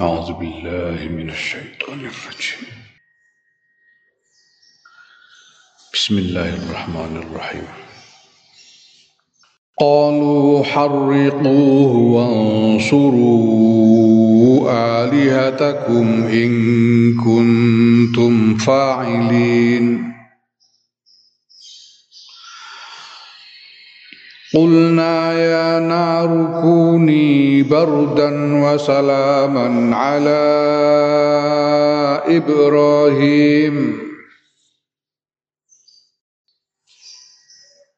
أعوذ بالله من الشيطان الرجيم. بسم الله الرحمن الرحيم. قالوا حرقوه وانصروا آلهتكم إن كنتم فاعلين. قلنا يا نار كوني بردا وسلاما على إبراهيم.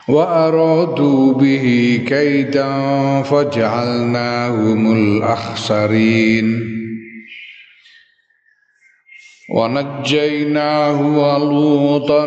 وأرادوا به كيدا فجعلناهم الأخسرين. ونجيناه ولوطا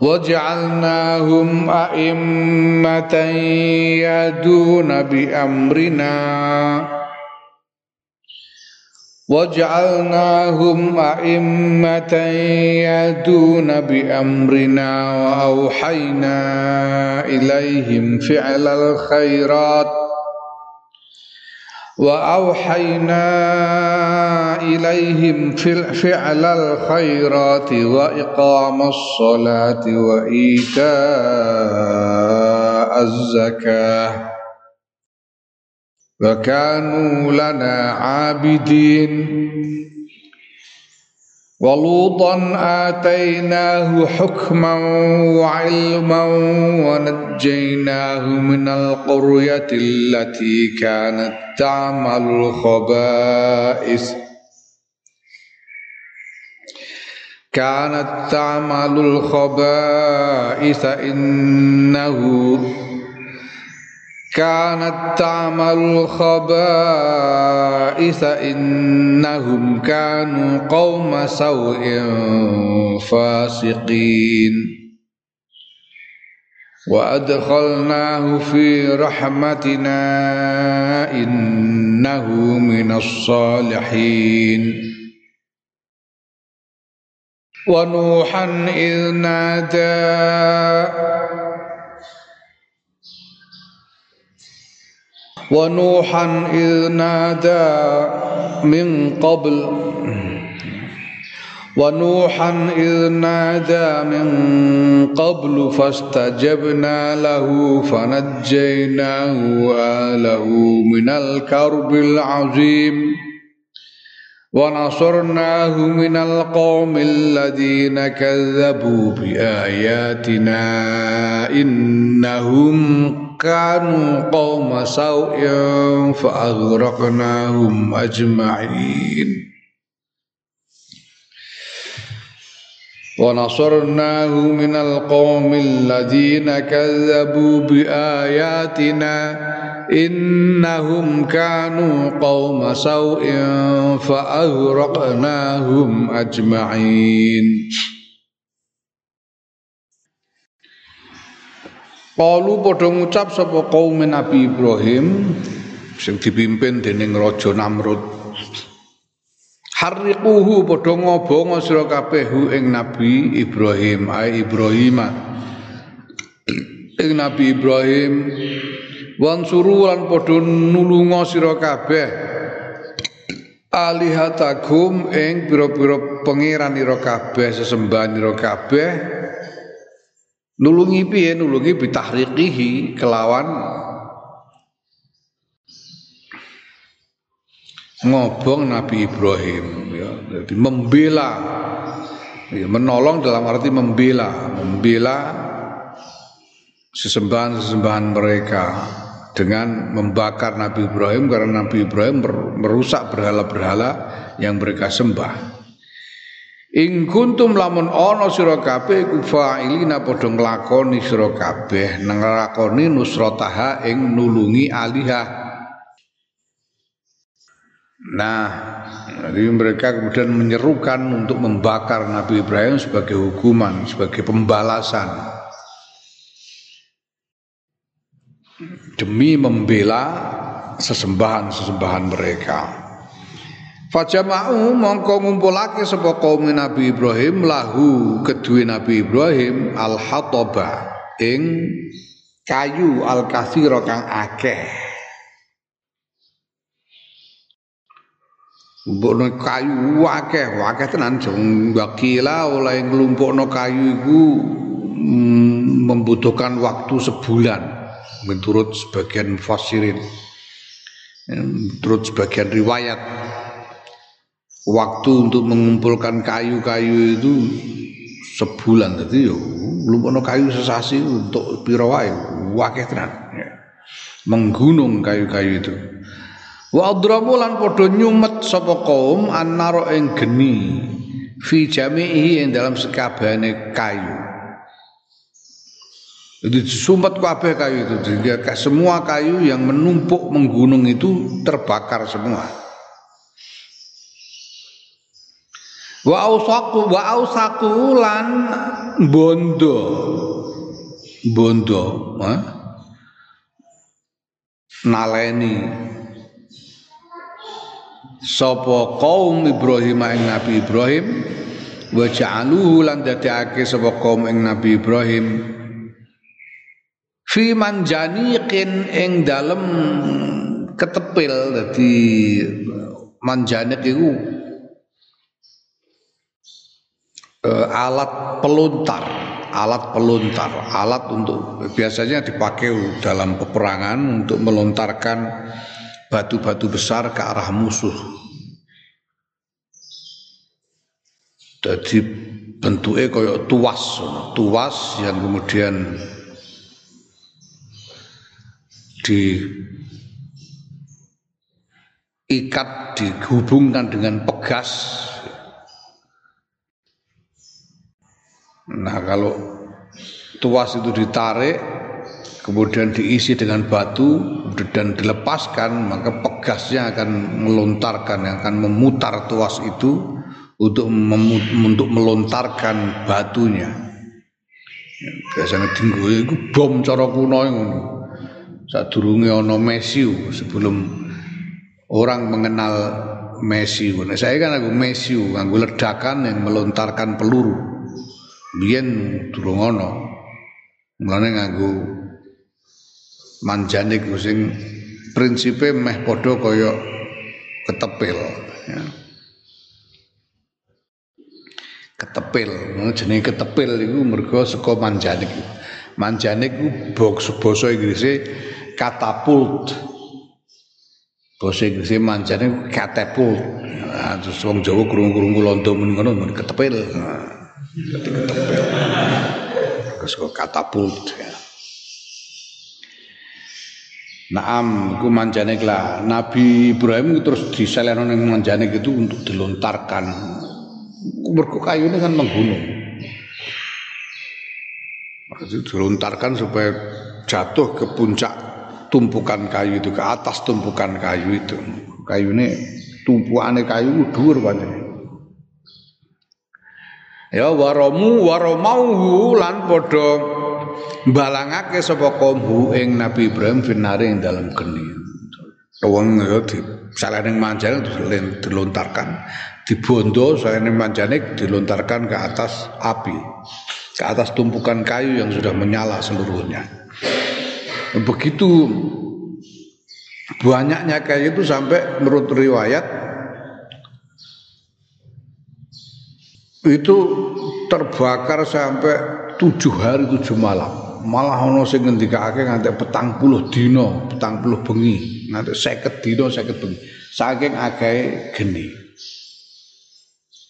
وجعلناهم أئمة يهدون بأمرنا. وجعلناهم أئمة يهدون بأمرنا وأوحينا إليهم فعل الخيرات. وأوحينا إليهم فعل الخيرات وإقام الصلاة وإيتاء الزكاة. وكانوا لنا عابدين. ولوطا آتيناه حكما وعلما ونجيناه من القرية التي كانت تعمل الخبائث. كانت تعمل الخبائث إنه كانت تعمل الخبائث إنهم كانوا قوم سوء فاسقين. وأدخلناه في رحمتنا إنه من الصالحين. ونوحا إذ نادى ونوحا إذ نادى من قبل. ونوحا إذ نادى من قبل فاستجبنا له فنجيناه وآله من الكرب العظيم. ونصرناه من القوم الذين كذبوا بآياتنا إنهم كانوا قوم سوء فأغرقناهم أجمعين ونصرناه من القوم الذين كذبوا بآياتنا إنهم كانوا قوم سوء فأغرقناهم أجمعين Kalu padha ngucap sapa kaum Nabi Ibrahim sing dipimpin dening Raja Namrud. Harriquhu padha ngobonga sira kabeh ing Nabi Ibrahim ai Ibrahim. Ing Nabi Ibrahim wansuru lan padha nulunga sira kabeh alihatakum ing pira-pira pangeran ira kabeh sesembahan ira kabeh nulungi piye? Nulungi bitahriqihi kelawan ngobong Nabi Ibrahim ya. Jadi membela. Ya, menolong dalam arti membela. Membela sesembahan-sesembahan mereka dengan membakar Nabi Ibrahim karena Nabi Ibrahim merusak berhala-berhala yang mereka sembah. Ing kuntum lamun ana sira kabeh iku fa'ilina padha nglakoni sira kabeh nglakoni nusrataha ing nulungi alihah Nah, jadi mereka kemudian menyerukan untuk membakar Nabi Ibrahim sebagai hukuman, sebagai pembalasan. Demi membela sesembahan-sesembahan mereka. Fajama'u mongko ngumpulake sapa kaum Nabi Ibrahim lahu kedue Nabi Ibrahim al-hataba ing kayu al-kathira kang akeh. Mbokno kayu akeh, akeh tenan jeng wakila oleh nglumpukno kayu iku mm, membutuhkan waktu sebulan menurut sebagian fasirin. Menurut sebagian riwayat waktu untuk mengumpulkan kayu-kayu itu sebulan jadi yo lumpukno kayu sesasi untuk piro wae tenan ya. menggunung kayu-kayu itu Wa adramu lan padha nyumet sapa kaum annaro ing geni fi jami'i ing dalam sekabehane kayu. Jadi sumpet kabeh kayu itu jadi semua kayu yang menumpuk menggunung itu terbakar semua. Wa ausaku wa ausaku lan bondo. Bondo ha? naleni. Sapa kaum Ibrahim ing Nabi Ibrahim? Wa ja'aluhu lan dadekake sapa kaum ing Nabi Ibrahim? Fi manjaniqin ing dalem ketepil dadi manjanik iku uh, alat peluntar alat peluntar alat untuk biasanya dipakai dalam peperangan untuk melontarkan batu-batu besar ke arah musuh. Jadi bentuknya kayak tuas, tuas yang kemudian diikat, dihubungkan dengan pegas. Nah kalau tuas itu ditarik, kemudian diisi dengan batu dan dilepaskan maka pegasnya akan melontarkan akan memutar tuas itu untuk untuk melontarkan batunya. Ya, biasanya tinggu itu bom cara kuno ngono sadurunge ana mesiu sebelum orang mengenal mesiu nah, saya kan aku mesiu nganggo ledakan yang melontarkan peluru biyen durung ana. Mulane nganggo manjanik sing prinsipe meh padha kaya ketepil ya. ketepil. Jenenge ketepil iku mergo saka manjanik manjanik ku basa Inggrise katapult. Basa Inggrise manjanik katapult nah, terus wong Jawa krungu-krungu londo men ngono ketepil. nah, terus katapult ya. Naam, iku manjanik lah. Nabi Ibrahim terus diseleno ning manjanik itu untuk dilontarkan. Mergo kayu ini kan menggunung. Dilontarkan supaya jatuh ke puncak tumpukan kayu itu ke atas tumpukan kayu itu. Kayu ini tumpukannya kayu dhuwur pancen. Ya waramu waramau lan padha balangake sapa kaum ing Nabi Ibrahim finare ing dalam geni. Wong di salene manjane dilontarkan, dibondo salene manjane dilontarkan ke atas api, ke atas tumpukan kayu yang sudah menyala seluruhnya. Begitu banyaknya kayu itu sampai menurut riwayat itu terbakar sampai tujuh hari tujuh malam malah ana sing ngendikake nganti petang puluh dina, petang puluh bengi, nganti seket dina, seket bengi. Saking akeh geni.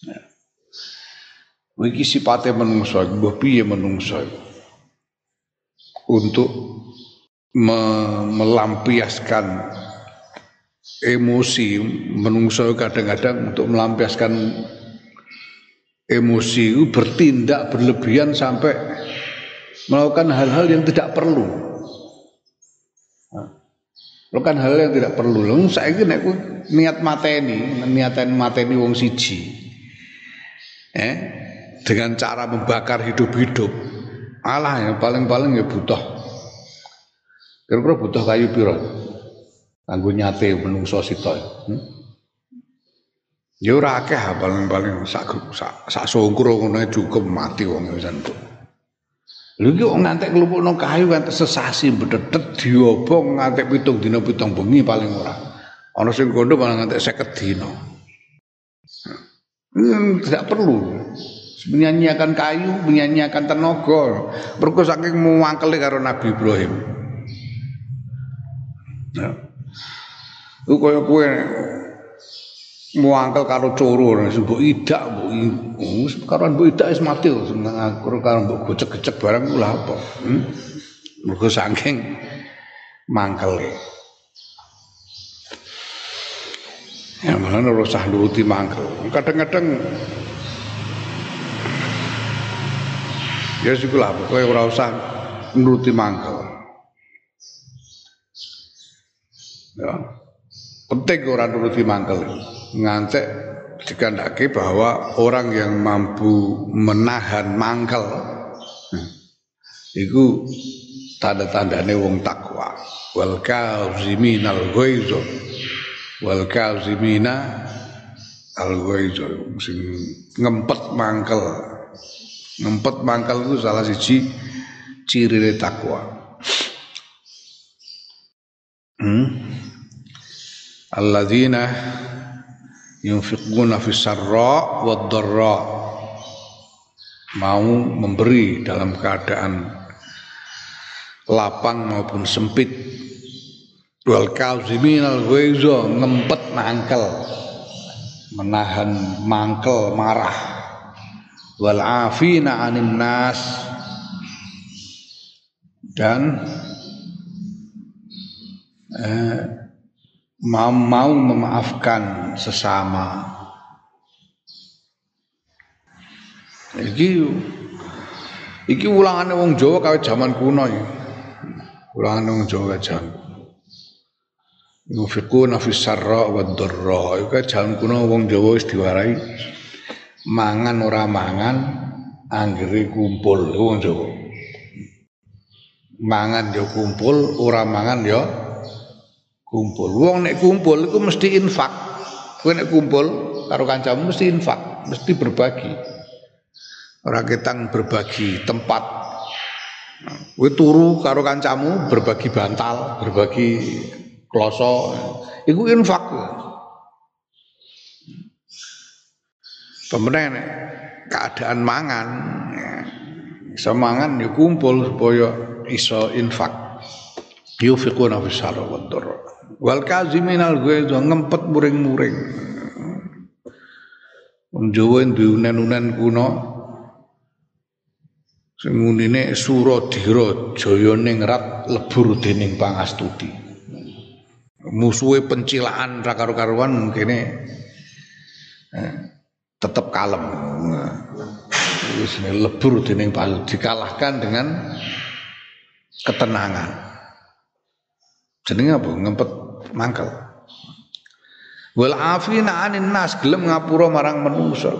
Nah. Iki sipate menungso, mbah piye menungso Untuk me melampiaskan emosi menungso kadang-kadang untuk melampiaskan emosi itu bertindak berlebihan sampai melakukan hal-hal yang tidak perlu. kan hal yang tidak perlu. Lho saiki nek niat mateni niatan mateni wong siji. Eh dengan cara membakar hidup-hidup. Alah yang paling-paling ya butuh. Kira-kira butuh kayu piro? Kanggo nyate menungso sitok. Hmm? Ya ora akeh paling-paling sak sak, sak songkro ngono cukup mati wong wis Lho iki wong ngantek nglupukno kayu ngantek sesasi bededet diobong ngantek pitung dina pitung bengi paling ora. Ana sing kondo malah ngantek 50 dina. Hmm, tidak perlu menyanyiakan kayu, menyanyiakan tenaga. Mergo saking muangkele karo Nabi Ibrahim. Ya. Ku koyo kowe muangkel karo coro mbok idak mbok wis karo mbok idak wis mati karo karo mbok gocek-gecek barang ku lha apa? Hmm? mergo saking mangkele ya malah ora usah nuruti mangkel. Kadang-kadang ya sik lah pokoke ora usah nuruti mangkel. Ya. Penting ora nuruti mangkel ngantek dikandaki bahwa orang yang mampu menahan mangkel itu tanda-tandane wong takwa. Wal kazimin al ghaiz wal kazimina al ghaiz sing ngempet mangkel. Ngempet mangkel itu salah siji ciri takwa. Hmm? alladzina yunfiquna fis sarra wad mau memberi dalam keadaan lapang maupun sempit. Wal kauzimin al ghaiza ngempet mangkel. Menahan mangkel marah. Wal afina anin nas. Dan eh, mau, mau memaafkan sesama. Iki iki ulangane wong Jawa kawit zaman kuno ya. Ulangane wong Jawa zaman Yufiquna fis sarra wa dharra. Iku jaman kuno wong Jawa wis diwarai mangan ora mangan anggere kumpul wong Jawa. Mangan yo kumpul, ora mangan yo kumpul. Wong nek kumpul iku mesti infak. Kowe nek kumpul karo kancamu mesti infak, mesti berbagi. Ora berbagi tempat. Kowe turu karo kancamu berbagi bantal, berbagi kloso. Iku infak. Pemenang keadaan mangan, ya. iso ya kumpul supaya iso infak. Yufiquna fis sarra wad wal kaziminal ghaiz ngempet muring-muring. Wong Jawa unen-unen kuno sing unine Suradira jaya ning rat lebur dening pangastuti musuhe pencilaan ra karo-karuan kene eh, tetap kalem. Lebur dening dikalahkan dengan ketenangan jenenge apa? Ngempet mangkel. Wal afina anin nas gelem ngapura marang manungsa.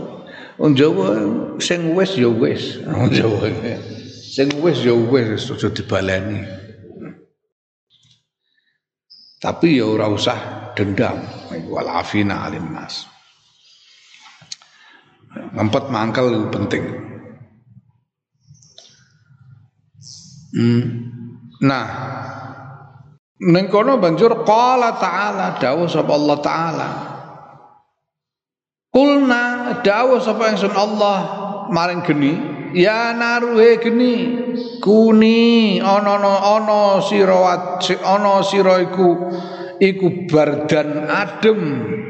Wong Jawa sing wis ya wis. Wong Jawa. Sing wis ya wis aja dibaleni. Tapi ya ora usah dendam. Wal afina anin nas. Ngempet mangkel itu penting. Hmm. nah Ning kono banjur qala ta'ala dawuh sapa Allah taala. Kulna dawuh sapa ingsun Allah maring geni ya naruhe geni kuni ana ana sira ana sira iku iku bardan adem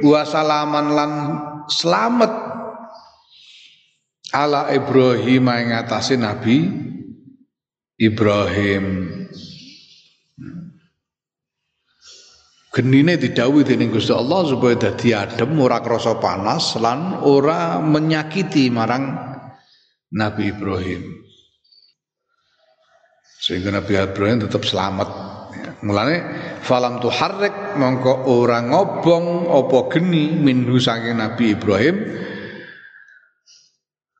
wa salaman lan selamat ala Ibrahim ing atase Nabi Ibrahim genine didhawuhi dening Gusti Allah supaya dadi adem ora krasa panas lan ora menyakiti marang Nabi Ibrahim. Sehingga Nabi Ibrahim tetap selamat. Mulane falam tuharrik mongko ora ngobong apa geni minhu saking Nabi Ibrahim.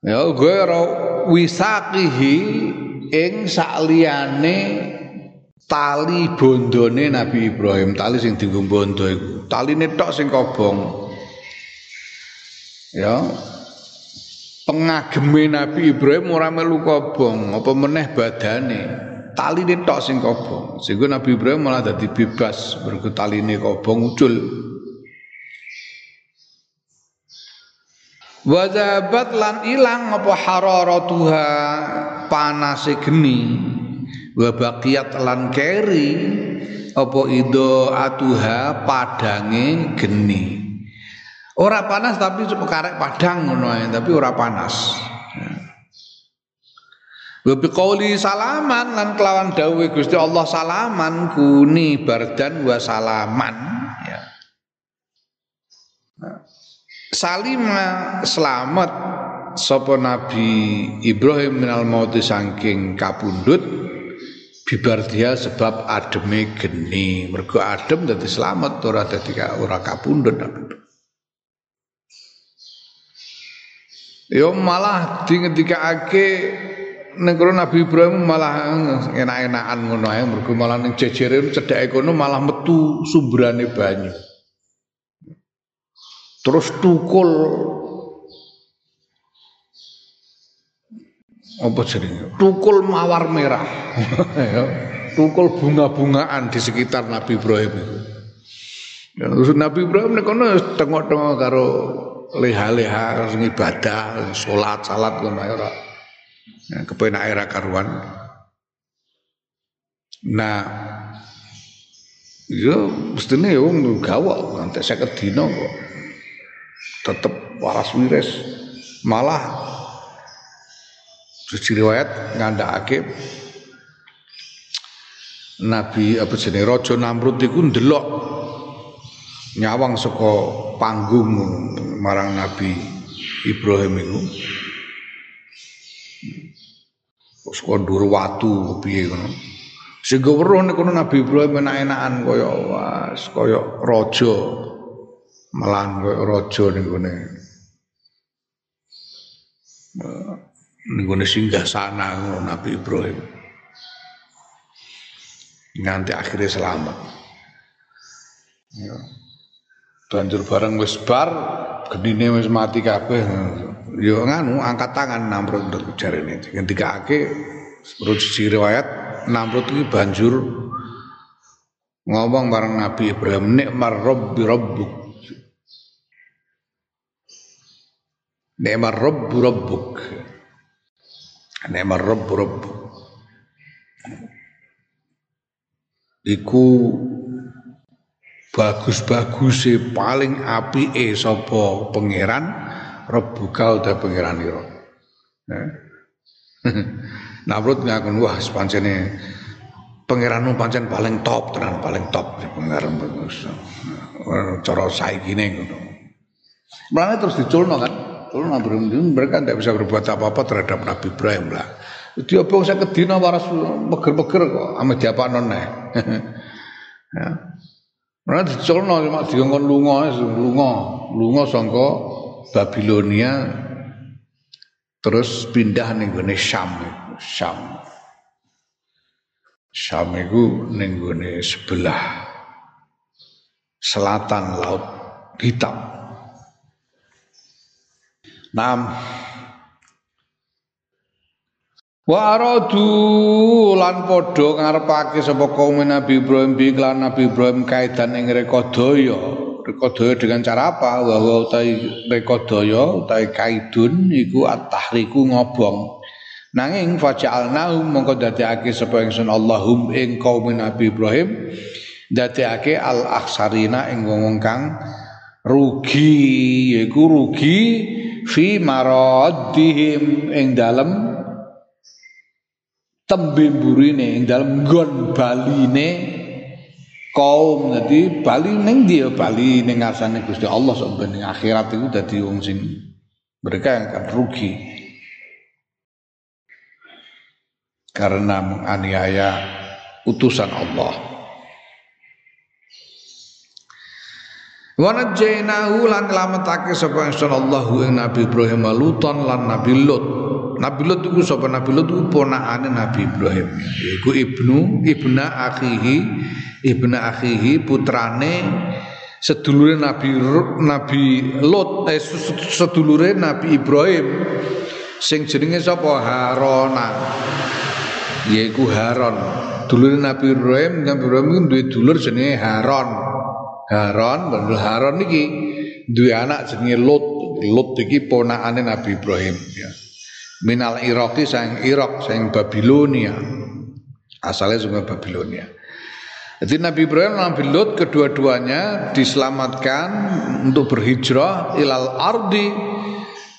Ya gue ora wisaqihi ing sakliyane tali bondone Nabi Ibrahim. Tali sing dienggo bondo iku. Taline tok sing kobong. Ya. Pengageme Nabi Ibrahim ora melu kobong. Apa meneh badane? Taline tok sing kobong. Sehingga Nabi Ibrahim malah dadi bebas. Mergo taline kobong ucul. Wajabat lan ilang apa hararatuha panase geni wa baqiyat lan keri apa ido atuha padange geni. Ora panas tapi karek padang ngono tapi ora panas. Wa biqauli salaman lan kelawan dawuh Gusti Allah salaman kuni bardan wa salaman. Ya. Salima selamat sapa Nabi Ibrahim minal mauti saking kapundhut bibar dia sebab ademe geni. Mergo adem dadi selamat ora dadi ora kapundhut. Yo malah di ngendikake ning Nabi Ibrahim malah enak-enakan ngono ae. Mergo malah ning jejere cedhake kono malah metu sumberane banyu. Terus tukul apa jenenge? Tukul mawar merah. Ya, tukul bunga-bungaan di sekitar Nabi Ibrahim itu. Ya, terus Nabi Ibrahim nek kono tengok-tengok karo leha-leha ibadah, salat, salat ngono ae ora ya, kepenak era karuan nah yo mestine yo gawak nanti saya dina kok tetep waras wires malah suci riwayat ngandhakake Nabi apa jenenge Raja Namrud iku ndelok nyawang saka panggung marang Nabi Ibrahim iku Saka ndur watu piye ngono. Niku Nabi Ibrahim enak-enakan kaya was kaya raja. Malahan kaya raja niku ne. Niku singgah sana Nabi Ibrahim. Nganti akhirnya selamat. Ya. Banjur bareng wis bar, gedine wis mati kabeh yo nganu angkat tangan Namrud jarene ngendikake menurut sisi riwayat Namrud iki banjur ngomong bareng Nabi Ibrahim nikmar rabbi rabbuk nikmar rabbu rabbuk nikmar rabbu rabbuk iku bagus-bagus paling apike sapa pangeran Rabbuka udah pangeran ira. Namrud ngakon wah pancene pangeranmu pancen paling top tenan paling top pangeran cara saiki ne ngono. Mulane terus diculno kan. Culno Nabi mereka tidak bisa berbuat apa-apa terhadap Nabi Ibrahim lah. Dia apa saya kedina waras meger-meger kok ame diapakno neh. ya. Mana diculno cuma diongkon lunga, lunga, lunga sangka Babilonia terus pindah ning gone Syam Syam Syam ning gone sebelah selatan laut hitam Nam Wa aradu lan padha ngarepake sapa kaum Nabi Ibrahim bi Nabi Ibrahim kaidan ing rekodaya. Rekodaya dengan cara apa? Bahwa utai rekodaya utai kaidun iku at-tahriku ngobong. Nanging faja'alnahum mongko dadekake sapa ingsun Allahum ing kaum Nabi Ibrahim dadekake al-aksarina ing wong kang rugi yaiku rugi fi maradihim ing dalem tembe burine ing dalem nggon baline kaum. Dadi bali ning dia bali ning ngarsane Gusti Allah sampai ning akhirat itu dadi wong sing mereka yang akan rugi. Karena menganiaya utusan Allah Wa najainahu lan lametake sapa ingsun Allahu ing Nabi Ibrahim luton lan Nabi Lut. Nabi Lut iku sapa Nabi Lut iku ponakane Nabi Ibrahim. Yaiku ibnu ibna akhihi ibna akhihi putrane sedulure Nabi Nabi Lut eh sedulure Nabi Ibrahim sing jenenge sapa Harona. Yaiku Haron. Dulure Nabi Ibrahim, Nabi Ibrahim duwe dulur jenenge Haron. Haron, Bani Haron iki duwe anak jenenge Lut. Lut iki ponakane Nabi Ibrahim ya. Minal Iraqi sang Irak sang Babilonia. Asalnya sungai Babilonia. Jadi Nabi Ibrahim Nabi Lut kedua-duanya diselamatkan untuk berhijrah ilal ardi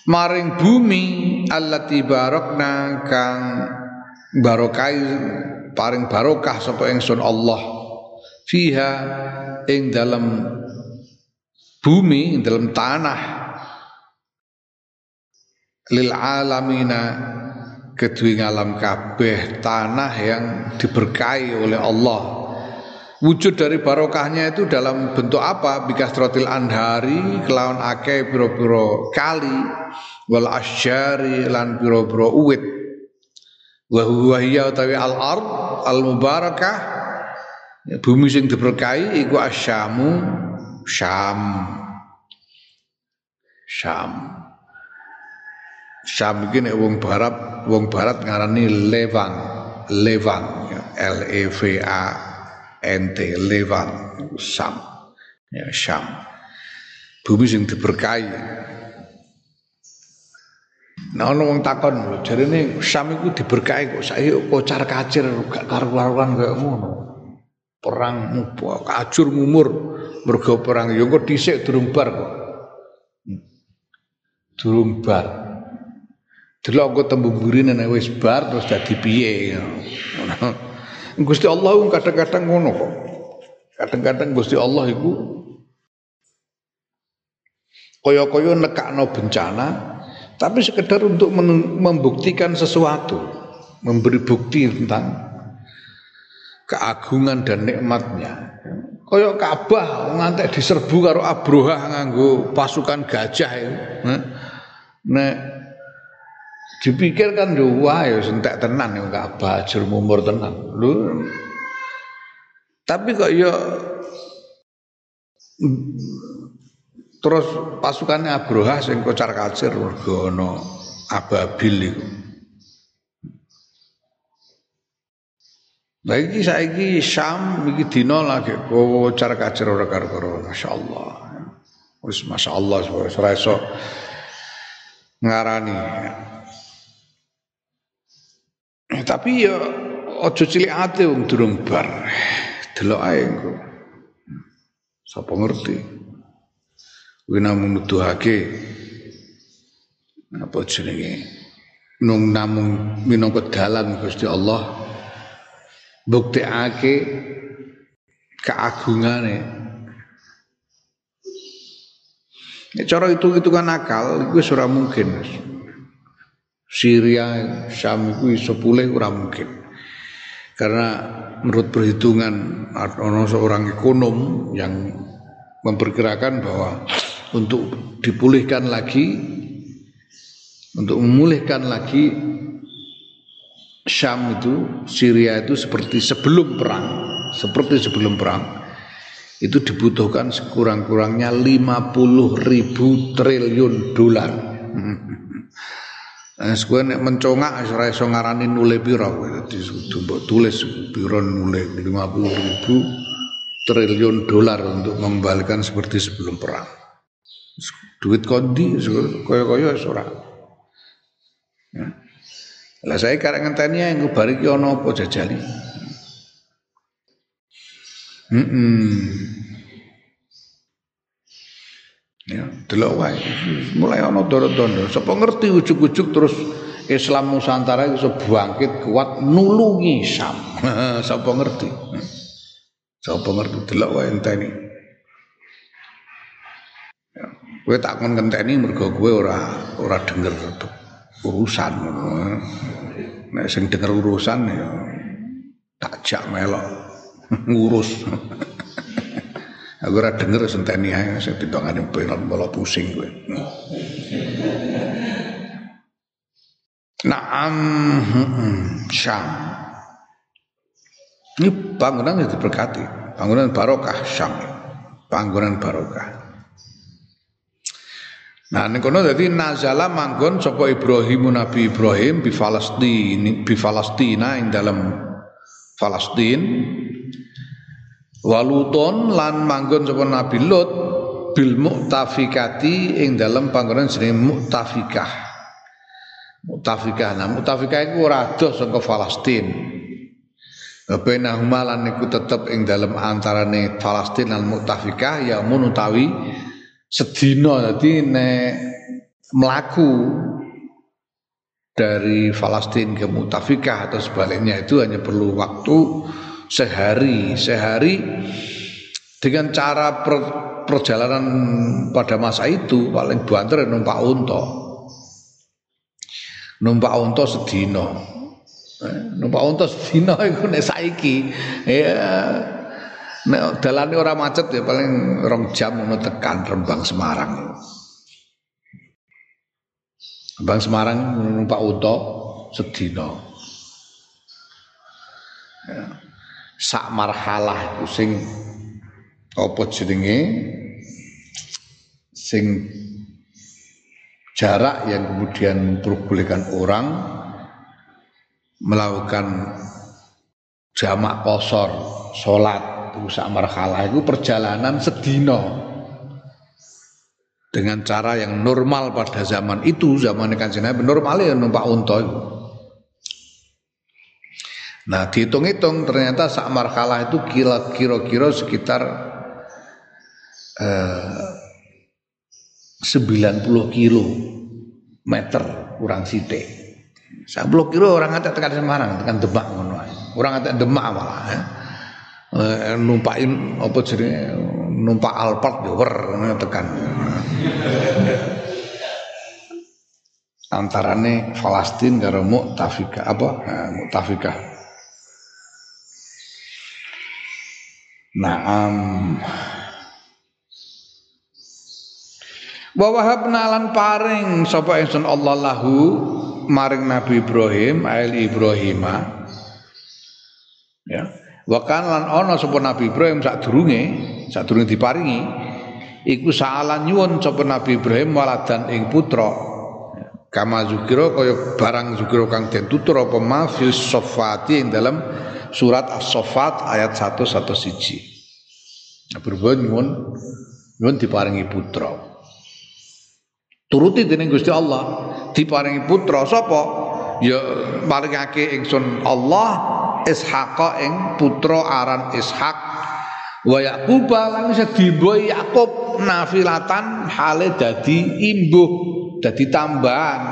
maring bumi allati barakna kang barokai paring barokah sapa ingsun Allah fiha ing dalam bumi ing dalam tanah. Lil alamina kedua alam kabeh tanah yang diberkahi oleh Allah. Wujud dari barokahnya itu dalam bentuk apa? Bikasrotil anhari kelawan akeh biro-biro kali wal asyari lan biro-biro uwit. Wa huwa utawi al ard al mubarakah bumi sing diberkahi iku asyamu Syam. Syam. Syam iki nek wong barat, wong barat ngarani Levang. Levang ya. L E V A N T Levang Syam. Ya Syam. Bumi sing diberkahi. Nah ono wong takon lho, jarene Syam iku diberkahi kok saiki kocar kacir gak karu-karuan kaya ngono perang kacur mumur mergo perang ya kok dhisik durung bar kok. Durung bar. Delok kok tembung-burine nek wis bar terus dadi piye Gusti Allah kadang-kadang ngono kok. Kadang-kadang Gusti Allah iku kaya-kaya nekakno bencana tapi sekedar untuk membuktikan sesuatu memberi bukti tentang keagungan dan nikmatnya. Kaya Ka'bah ngantek diserbu karo Abroha nganggo pasukan gajah itu. Nek dipikir kan yo ya sentek tenan ya Ka'bah jur mumur tenan. Lho. Tapi kok ya terus pasukannya Abroha sing kocar kacir mergo ana ababil iku. Lah iki saiki Syam iki dina lagi kocar kacir ora karo-karo masyaallah. Wis masyaallah ora iso ngarani. Tapi ya aja cilik ate wong durung bar. Delok ae engko. Sapa ngerti. Kuwi namung nuduhake apa jenenge nung namung minangka dalan Gusti Allah buktekake keagungane Ya, cara itu itu kan akal, itu ora mungkin. Syria, Syam itu pulih ora mungkin. Karena menurut perhitungan seorang ekonom yang memperkirakan bahwa untuk dipulihkan lagi, untuk memulihkan lagi Syam itu, Syria itu seperti sebelum perang, seperti sebelum perang, itu dibutuhkan sekurang-kurangnya 50 ribu triliun dolar. Nah, sekarang nek mencongak ora iso ngarani nule pira tulis pira nule 50 ribu triliun dolar untuk mengembalikan seperti sebelum perang. Duit kondi kaya-kaya ora. Ya. Lah saya karek ngenteni yang bar iki ana apa jajali. Heeh. -mm. Ya, delok wae. Mulai ana doro-doro. Sapa ngerti ujug-ujug terus Islam Nusantara iso bangkit kuat nulungi Sam. Sapa ngerti? Sapa ngerti delok wae enteni. Ya, kowe tak kon ngenteni mergo kowe ora ora denger tuh urusan nek sing denger urusan ya tak jak melok ngurus Aku ora denger senteni ae sing ditongane pengen malah pusing kowe. Naam Syam. Ini bangunan yang diberkati, bangunan barokah Syam. Bangunan barokah. Nah ning kono dadi nazala manggon sapa Ibrahim Nabi Ibrahim bi Falastin bi Falastina ing dalam Falastin Waluton lan manggon sapa Nabi Lut bil mu'tafikati ing dalam panggonan jenenge mu'tafikah. Mu'tafikah. Nah, mu'tafikah iku ora adoh saka Palestin. Bainahuma lan iku tetep ing dalam antarane Palestin lan mu'tafikah ya mun sedina dadi nek melaku dari Palestina ke Mutafikah atau sebaliknya itu hanya perlu waktu sehari. Sehari dengan cara per, perjalanan pada masa itu paling banter numpak unta. Numpak unta sedino eh, numpak unta sedino itu nek saiki. Ya nek dalane ora macet ya paling rong jam ngono tekan Rembang Semarang. Rembang Semarang numpak unta sedino ya. Sak marhalah sing apa jenenge? Sing jarak yang kemudian memperbolehkan orang melakukan jamak kosor sholat itu sak marhalah itu perjalanan sedino dengan cara yang normal pada zaman itu zaman kanjeng Nabi normal ya numpak unta itu Nah dihitung-hitung ternyata sak markalah itu kira-kira sekitar eh, 90 kilo meter kurang sithik. 10 kilo orang ada tekan Semarang, tekan Demak ngono Orang ada Demak malah ya. Eh, numpakin apa jenenge numpak Alphard yo wer tekan. Antarane Palestina karo Mu'tafikah apa? Nah, Mu'tafikah. Naam. Wa wahabna lan paring sapa ingsun Allah lahu maring Nabi Ibrahim ail Ibrahima. Ya. Wa kan lan ana sapa Nabi Ibrahim sadurunge sadurunge diparingi iku saalan nyuwun sapa Nabi Ibrahim waladan ing putra. Kama zukira kaya barang zukira kang den tutur apa ma fil sofati ing dalam surat As-Saffat ayat 111. Nah, berbuat nyuwun nyuwun diparingi putra. Turuti dening Gusti Allah, diparingi putra sapa? Ya maringake ingsun Allah Ishaq ing putra aran Ishak wa Yaqub lan sedimbo Yakub nafilatan hale dadi imbuh dadi tambahan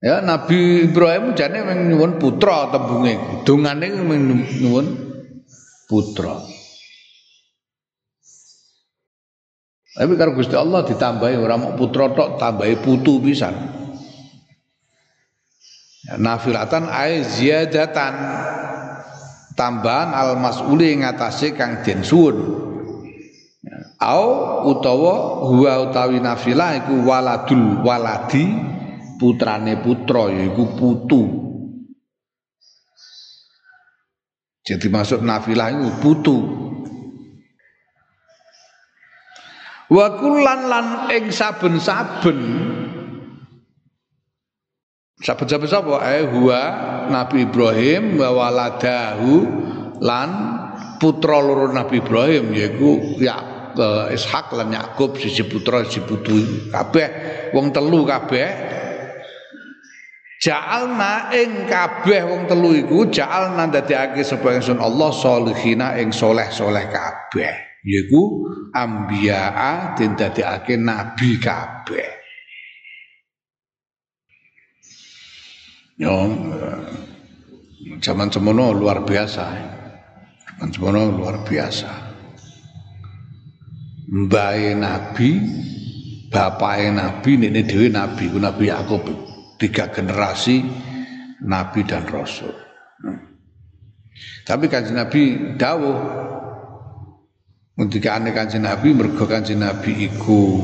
Ya Nabi Ibrahim jane nyuwun putra tembunge. Dongane nyuwun putra. Tapi kalau Gusti Allah ditambahi orang mau putra tok tambahi putu pisan. Nafilatan ay ziyadatan tambahan al mas'uli ngatasé kang den suwun. Au utawa huwa utawi nafilah iku waladul waladi putrane putra yaiku putu. Jadi masuk nafilah itu putu. Wa kullan lan ing saben-saben saben-saben sapa eh huwa Nabi Ibrahim wa waladahu lan putra loro Nabi Ibrahim yaiku ya Ishak lan Yakub siji putra siji putu kabeh wong telu kabeh. Ja'alna ing kabeh wong telu iku ja'alna dadekake sapa ingsun Allah solihina ing soleh-soleh kabeh. Yaiku ambiyaa den dadekake nabi kabeh Yo zaman semono luar biasa zaman semono luar biasa Mbae nabi bapake nabi nene dhewe nabi ku nabi Yakub tiga generasi nabi dan rasul. Hmm. Tapi kan Nabi dawuh ngendikane Kanjeng Nabi mergo Kanjeng Nabi iku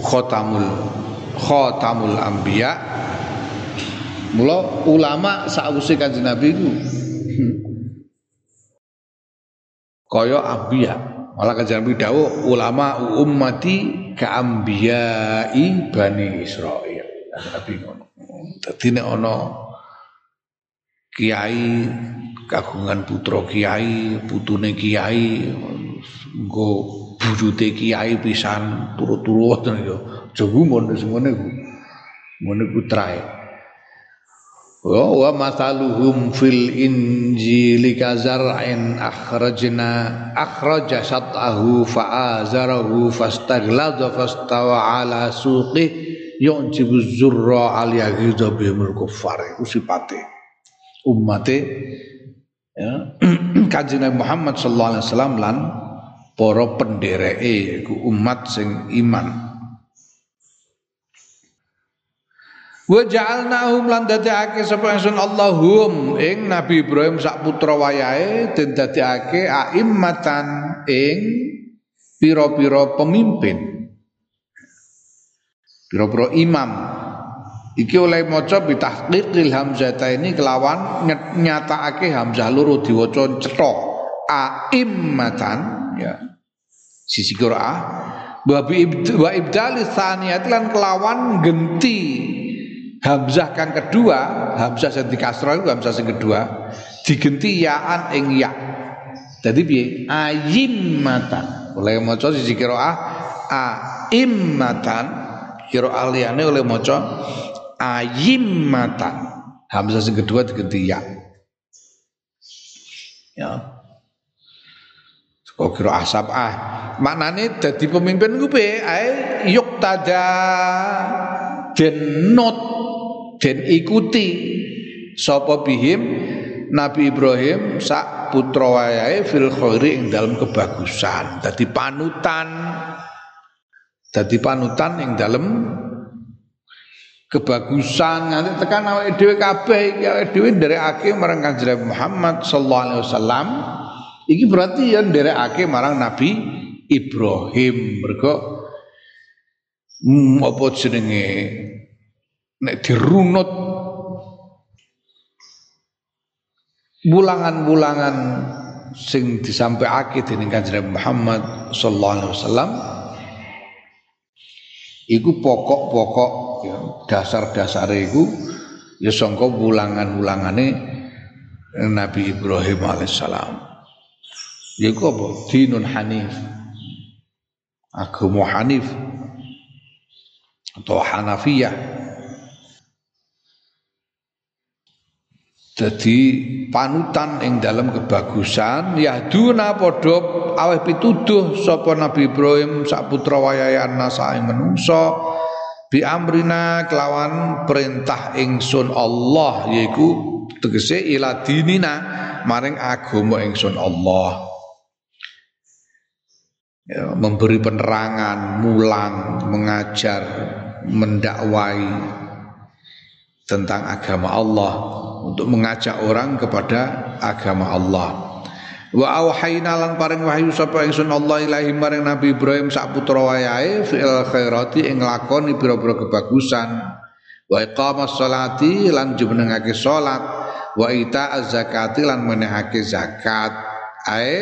khotamul khotamul anbiya mula ulama sakwise Kanjeng Nabi iku. Kaya anbiya malah Kanjeng Nabi dawuh ulama ummati ka bani Israil. Nabi ngono. Dadi nek ana kiai kagungan putra kiai putune kiai nggo buyute kiai pisan turu-turu ya. Aja gumun wis ngene ku ngene ku trae wa masaluhum fil injili kazar'in akhrajna akhraja satahu fa'azarahu fastagladha fastawa ala suqi yu'jibu zurra al yaghidha bihimul kuffar. Iku sifate ummate ya. Muhammad sallallahu alaihi wasallam lan para pendereke iku umat sing iman Wa ja'alnahum lan dadekake sapa ingsun Allahum. Ing Nabi Ibrahim sak putra wayahe den dadekake aimmatan ing pira-pira pemimpin. Pira-pira imam. Iki oleh maca bitahqiqil hamzah ini kelawan nyatakake hamzah loro diwaca cetha. Aimmatan ya. Sisi qiraah wa ibdali tsaniyat lan kelawan genti hamzah kang kedua hamzah sing dikasro itu hamzah sing kedua digenti yaan ing ya. Jadi piye? Ayimmatan oleh maca sisi qiraah aimmatan. Qiraah liyane oleh maca ayimmatan hamzah sing kedua digenti ya. Ya. Kok kira asap ah. Maknane dadi pemimpin ku piye? Ae yuk tada den not den ikuti sapa bihim Nabi Ibrahim sak putra wayahe fil khairi ing dalam kebagusan. Dadi panutan. Dadi panutan ing dalam kebagusan nanti tekan awake dhewe kabeh iki awake dhewe nderekake marang Kanjeng Muhammad sallallahu alaihi wasallam Iki berarti yang nderekake marang Nabi Ibrahim mergo hmm, apa jenenge nek dirunut bulangan-bulangan sing disampaikan dening Kanjeng Muhammad sallallahu alaihi wasallam iku pokok-pokok ya, dasar-dasar iku ya sangka bulangan-bulangane Nabi Ibrahim alaihissalam Yaiku apa? Dinun Hanif. Agama Hanif atau Hanafiyah. Jadi panutan ing dalam kebagusan yahduna padha aweh pituduh sapa Nabi Ibrahim sak putra wayahe nasa ing menungso bi amrina kelawan perintah ingsun Allah yaiku tegese ila dinina maring agama ingsun Allah. Ya, memberi penerangan, mulang, mengajar, mendakwai tentang agama Allah untuk mengajak orang kepada agama Allah. Wa auhayna lan paring wahyu sapa ingsun Allah ilahi maring Nabi Ibrahim sak putra wayahe fil khairati ing lakoni pira-pira kebagusan. Wa iqamas sholati lan jumenengake salat, wa ita zakati lan menehake zakat. Ae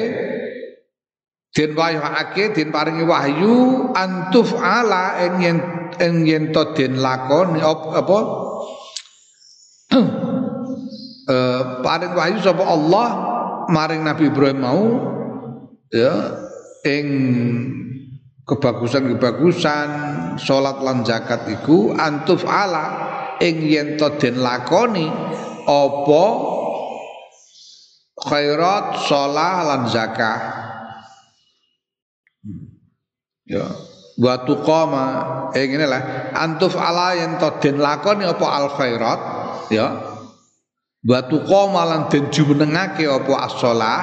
den wahyuake den paringi wahyu antuf ala ing yen ing yen to den lakoni apa eh paring wahyu sapa Allah maring Nabi Ibrahim mau ya ing kebagusan-kebagusan salat lan zakat iku antuf ala ing yen to den lakoni apa khairat salah lan zakah Ya. Wa tuqama eh ngene lah antuf ala yen to den lakoni apa al khairat ya. Wa tuqama lan den jumenengake apa as-shalah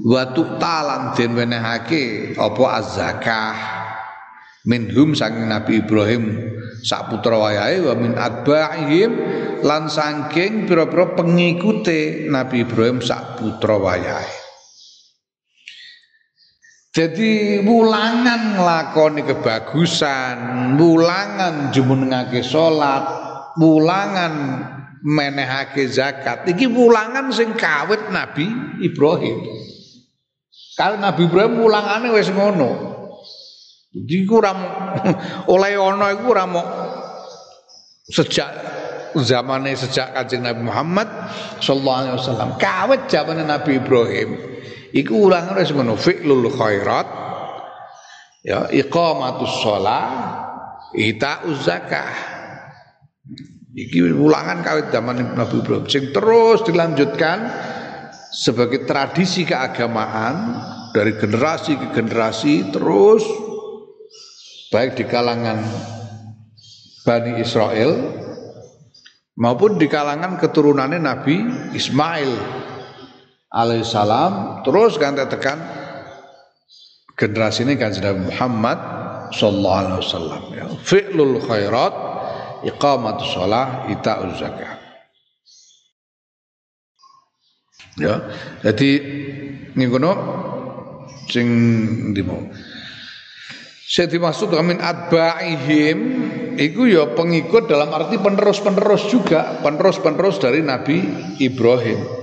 wa tuqtalan den wenehake apa az-zakah minhum saking Nabi Ibrahim sak putra wayahe wa min adba'ihim lan saking pira-pira pengikute Nabi Ibrahim sak putra wayahe Jadi wulangan nglakoni kebagusan, wulangan jumenengake salat, wulangan menehake zakat. Iki wulangan sing kawit Nabi Ibrahim. Kalau Nabi Ibrahim wulangane wis ngono. Jadi kurang oleh ono iku ora sejak zamannya sejak kanjeng Nabi Muhammad sallallahu alaihi wasallam kawit zaman Nabi Ibrahim Iku ulangan wis ngono fi'lul khairat ya iqamatus shalah itauz zakah. Iki ulangan kawit zaman Nabi Ibrahim. Sing terus dilanjutkan sebagai tradisi keagamaan dari generasi ke generasi terus baik di kalangan Bani Israel maupun di kalangan keturunannya Nabi Ismail alaihissalam terus ganti tekan generasi ini kan sudah Muhammad sallallahu alaihi wasallam. Ya fi'lul khairat iqamatus shalah ita'uz zakah ya jadi ini kono sing ndi mau Saya dimaksud min adba'ihim itu ya pengikut dalam arti penerus-penerus juga, penerus-penerus dari Nabi Ibrahim.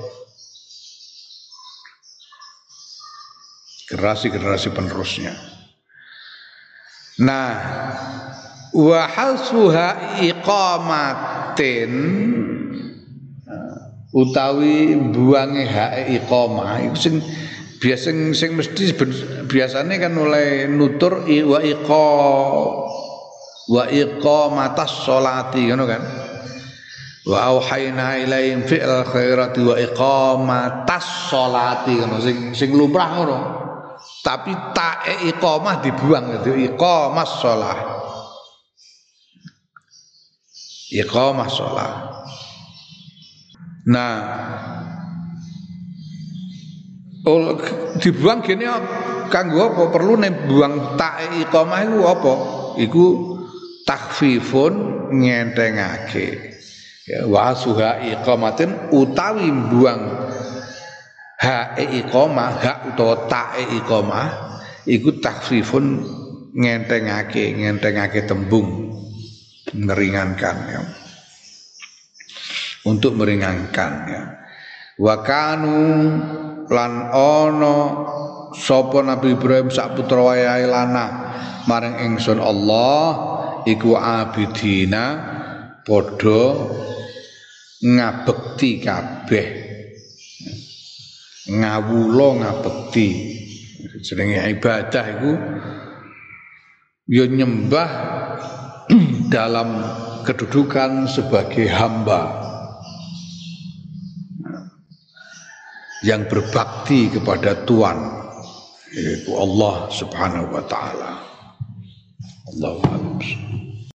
generasi-generasi penerusnya. Nah, wa hasuha iqamatin. Utawi buange hak iqamah. Iku sing biasa sing mesti biasanya kan mulai nutur wa iqa wa iqamatas sholati ngono kan? Wa auhayna ilaihim fi'l khairati wa iqamatas sholati ngono sing sing lumrah ngono. Tapi tae iqamah dibuang itu iqamah sholat iqamah sholat. Nah oh, dibuang gini kanggo apa? Perlu nih buang tae iqamah itu apa? Iku takfifun ngentengake. Ya wasuha iqamatin utawi buang ha iqamah hak utawa ta iqamah iku takhfifun ngentengake ngentengake tembung meringankan ya. Untuk meringankan ya. Wa kanu lan ono sapa Nabi Ibrahim sak putra wayahe lanang. Maring ingsun Allah iku abidina padha ngabekti kabeh. Ngawula ngabekti. Jenenge ibadah iku ya nyembah dalam kedudukan sebagai hamba yang berbakti kepada Tuhan yaitu Allah Subhanahu wa taala. Allahu.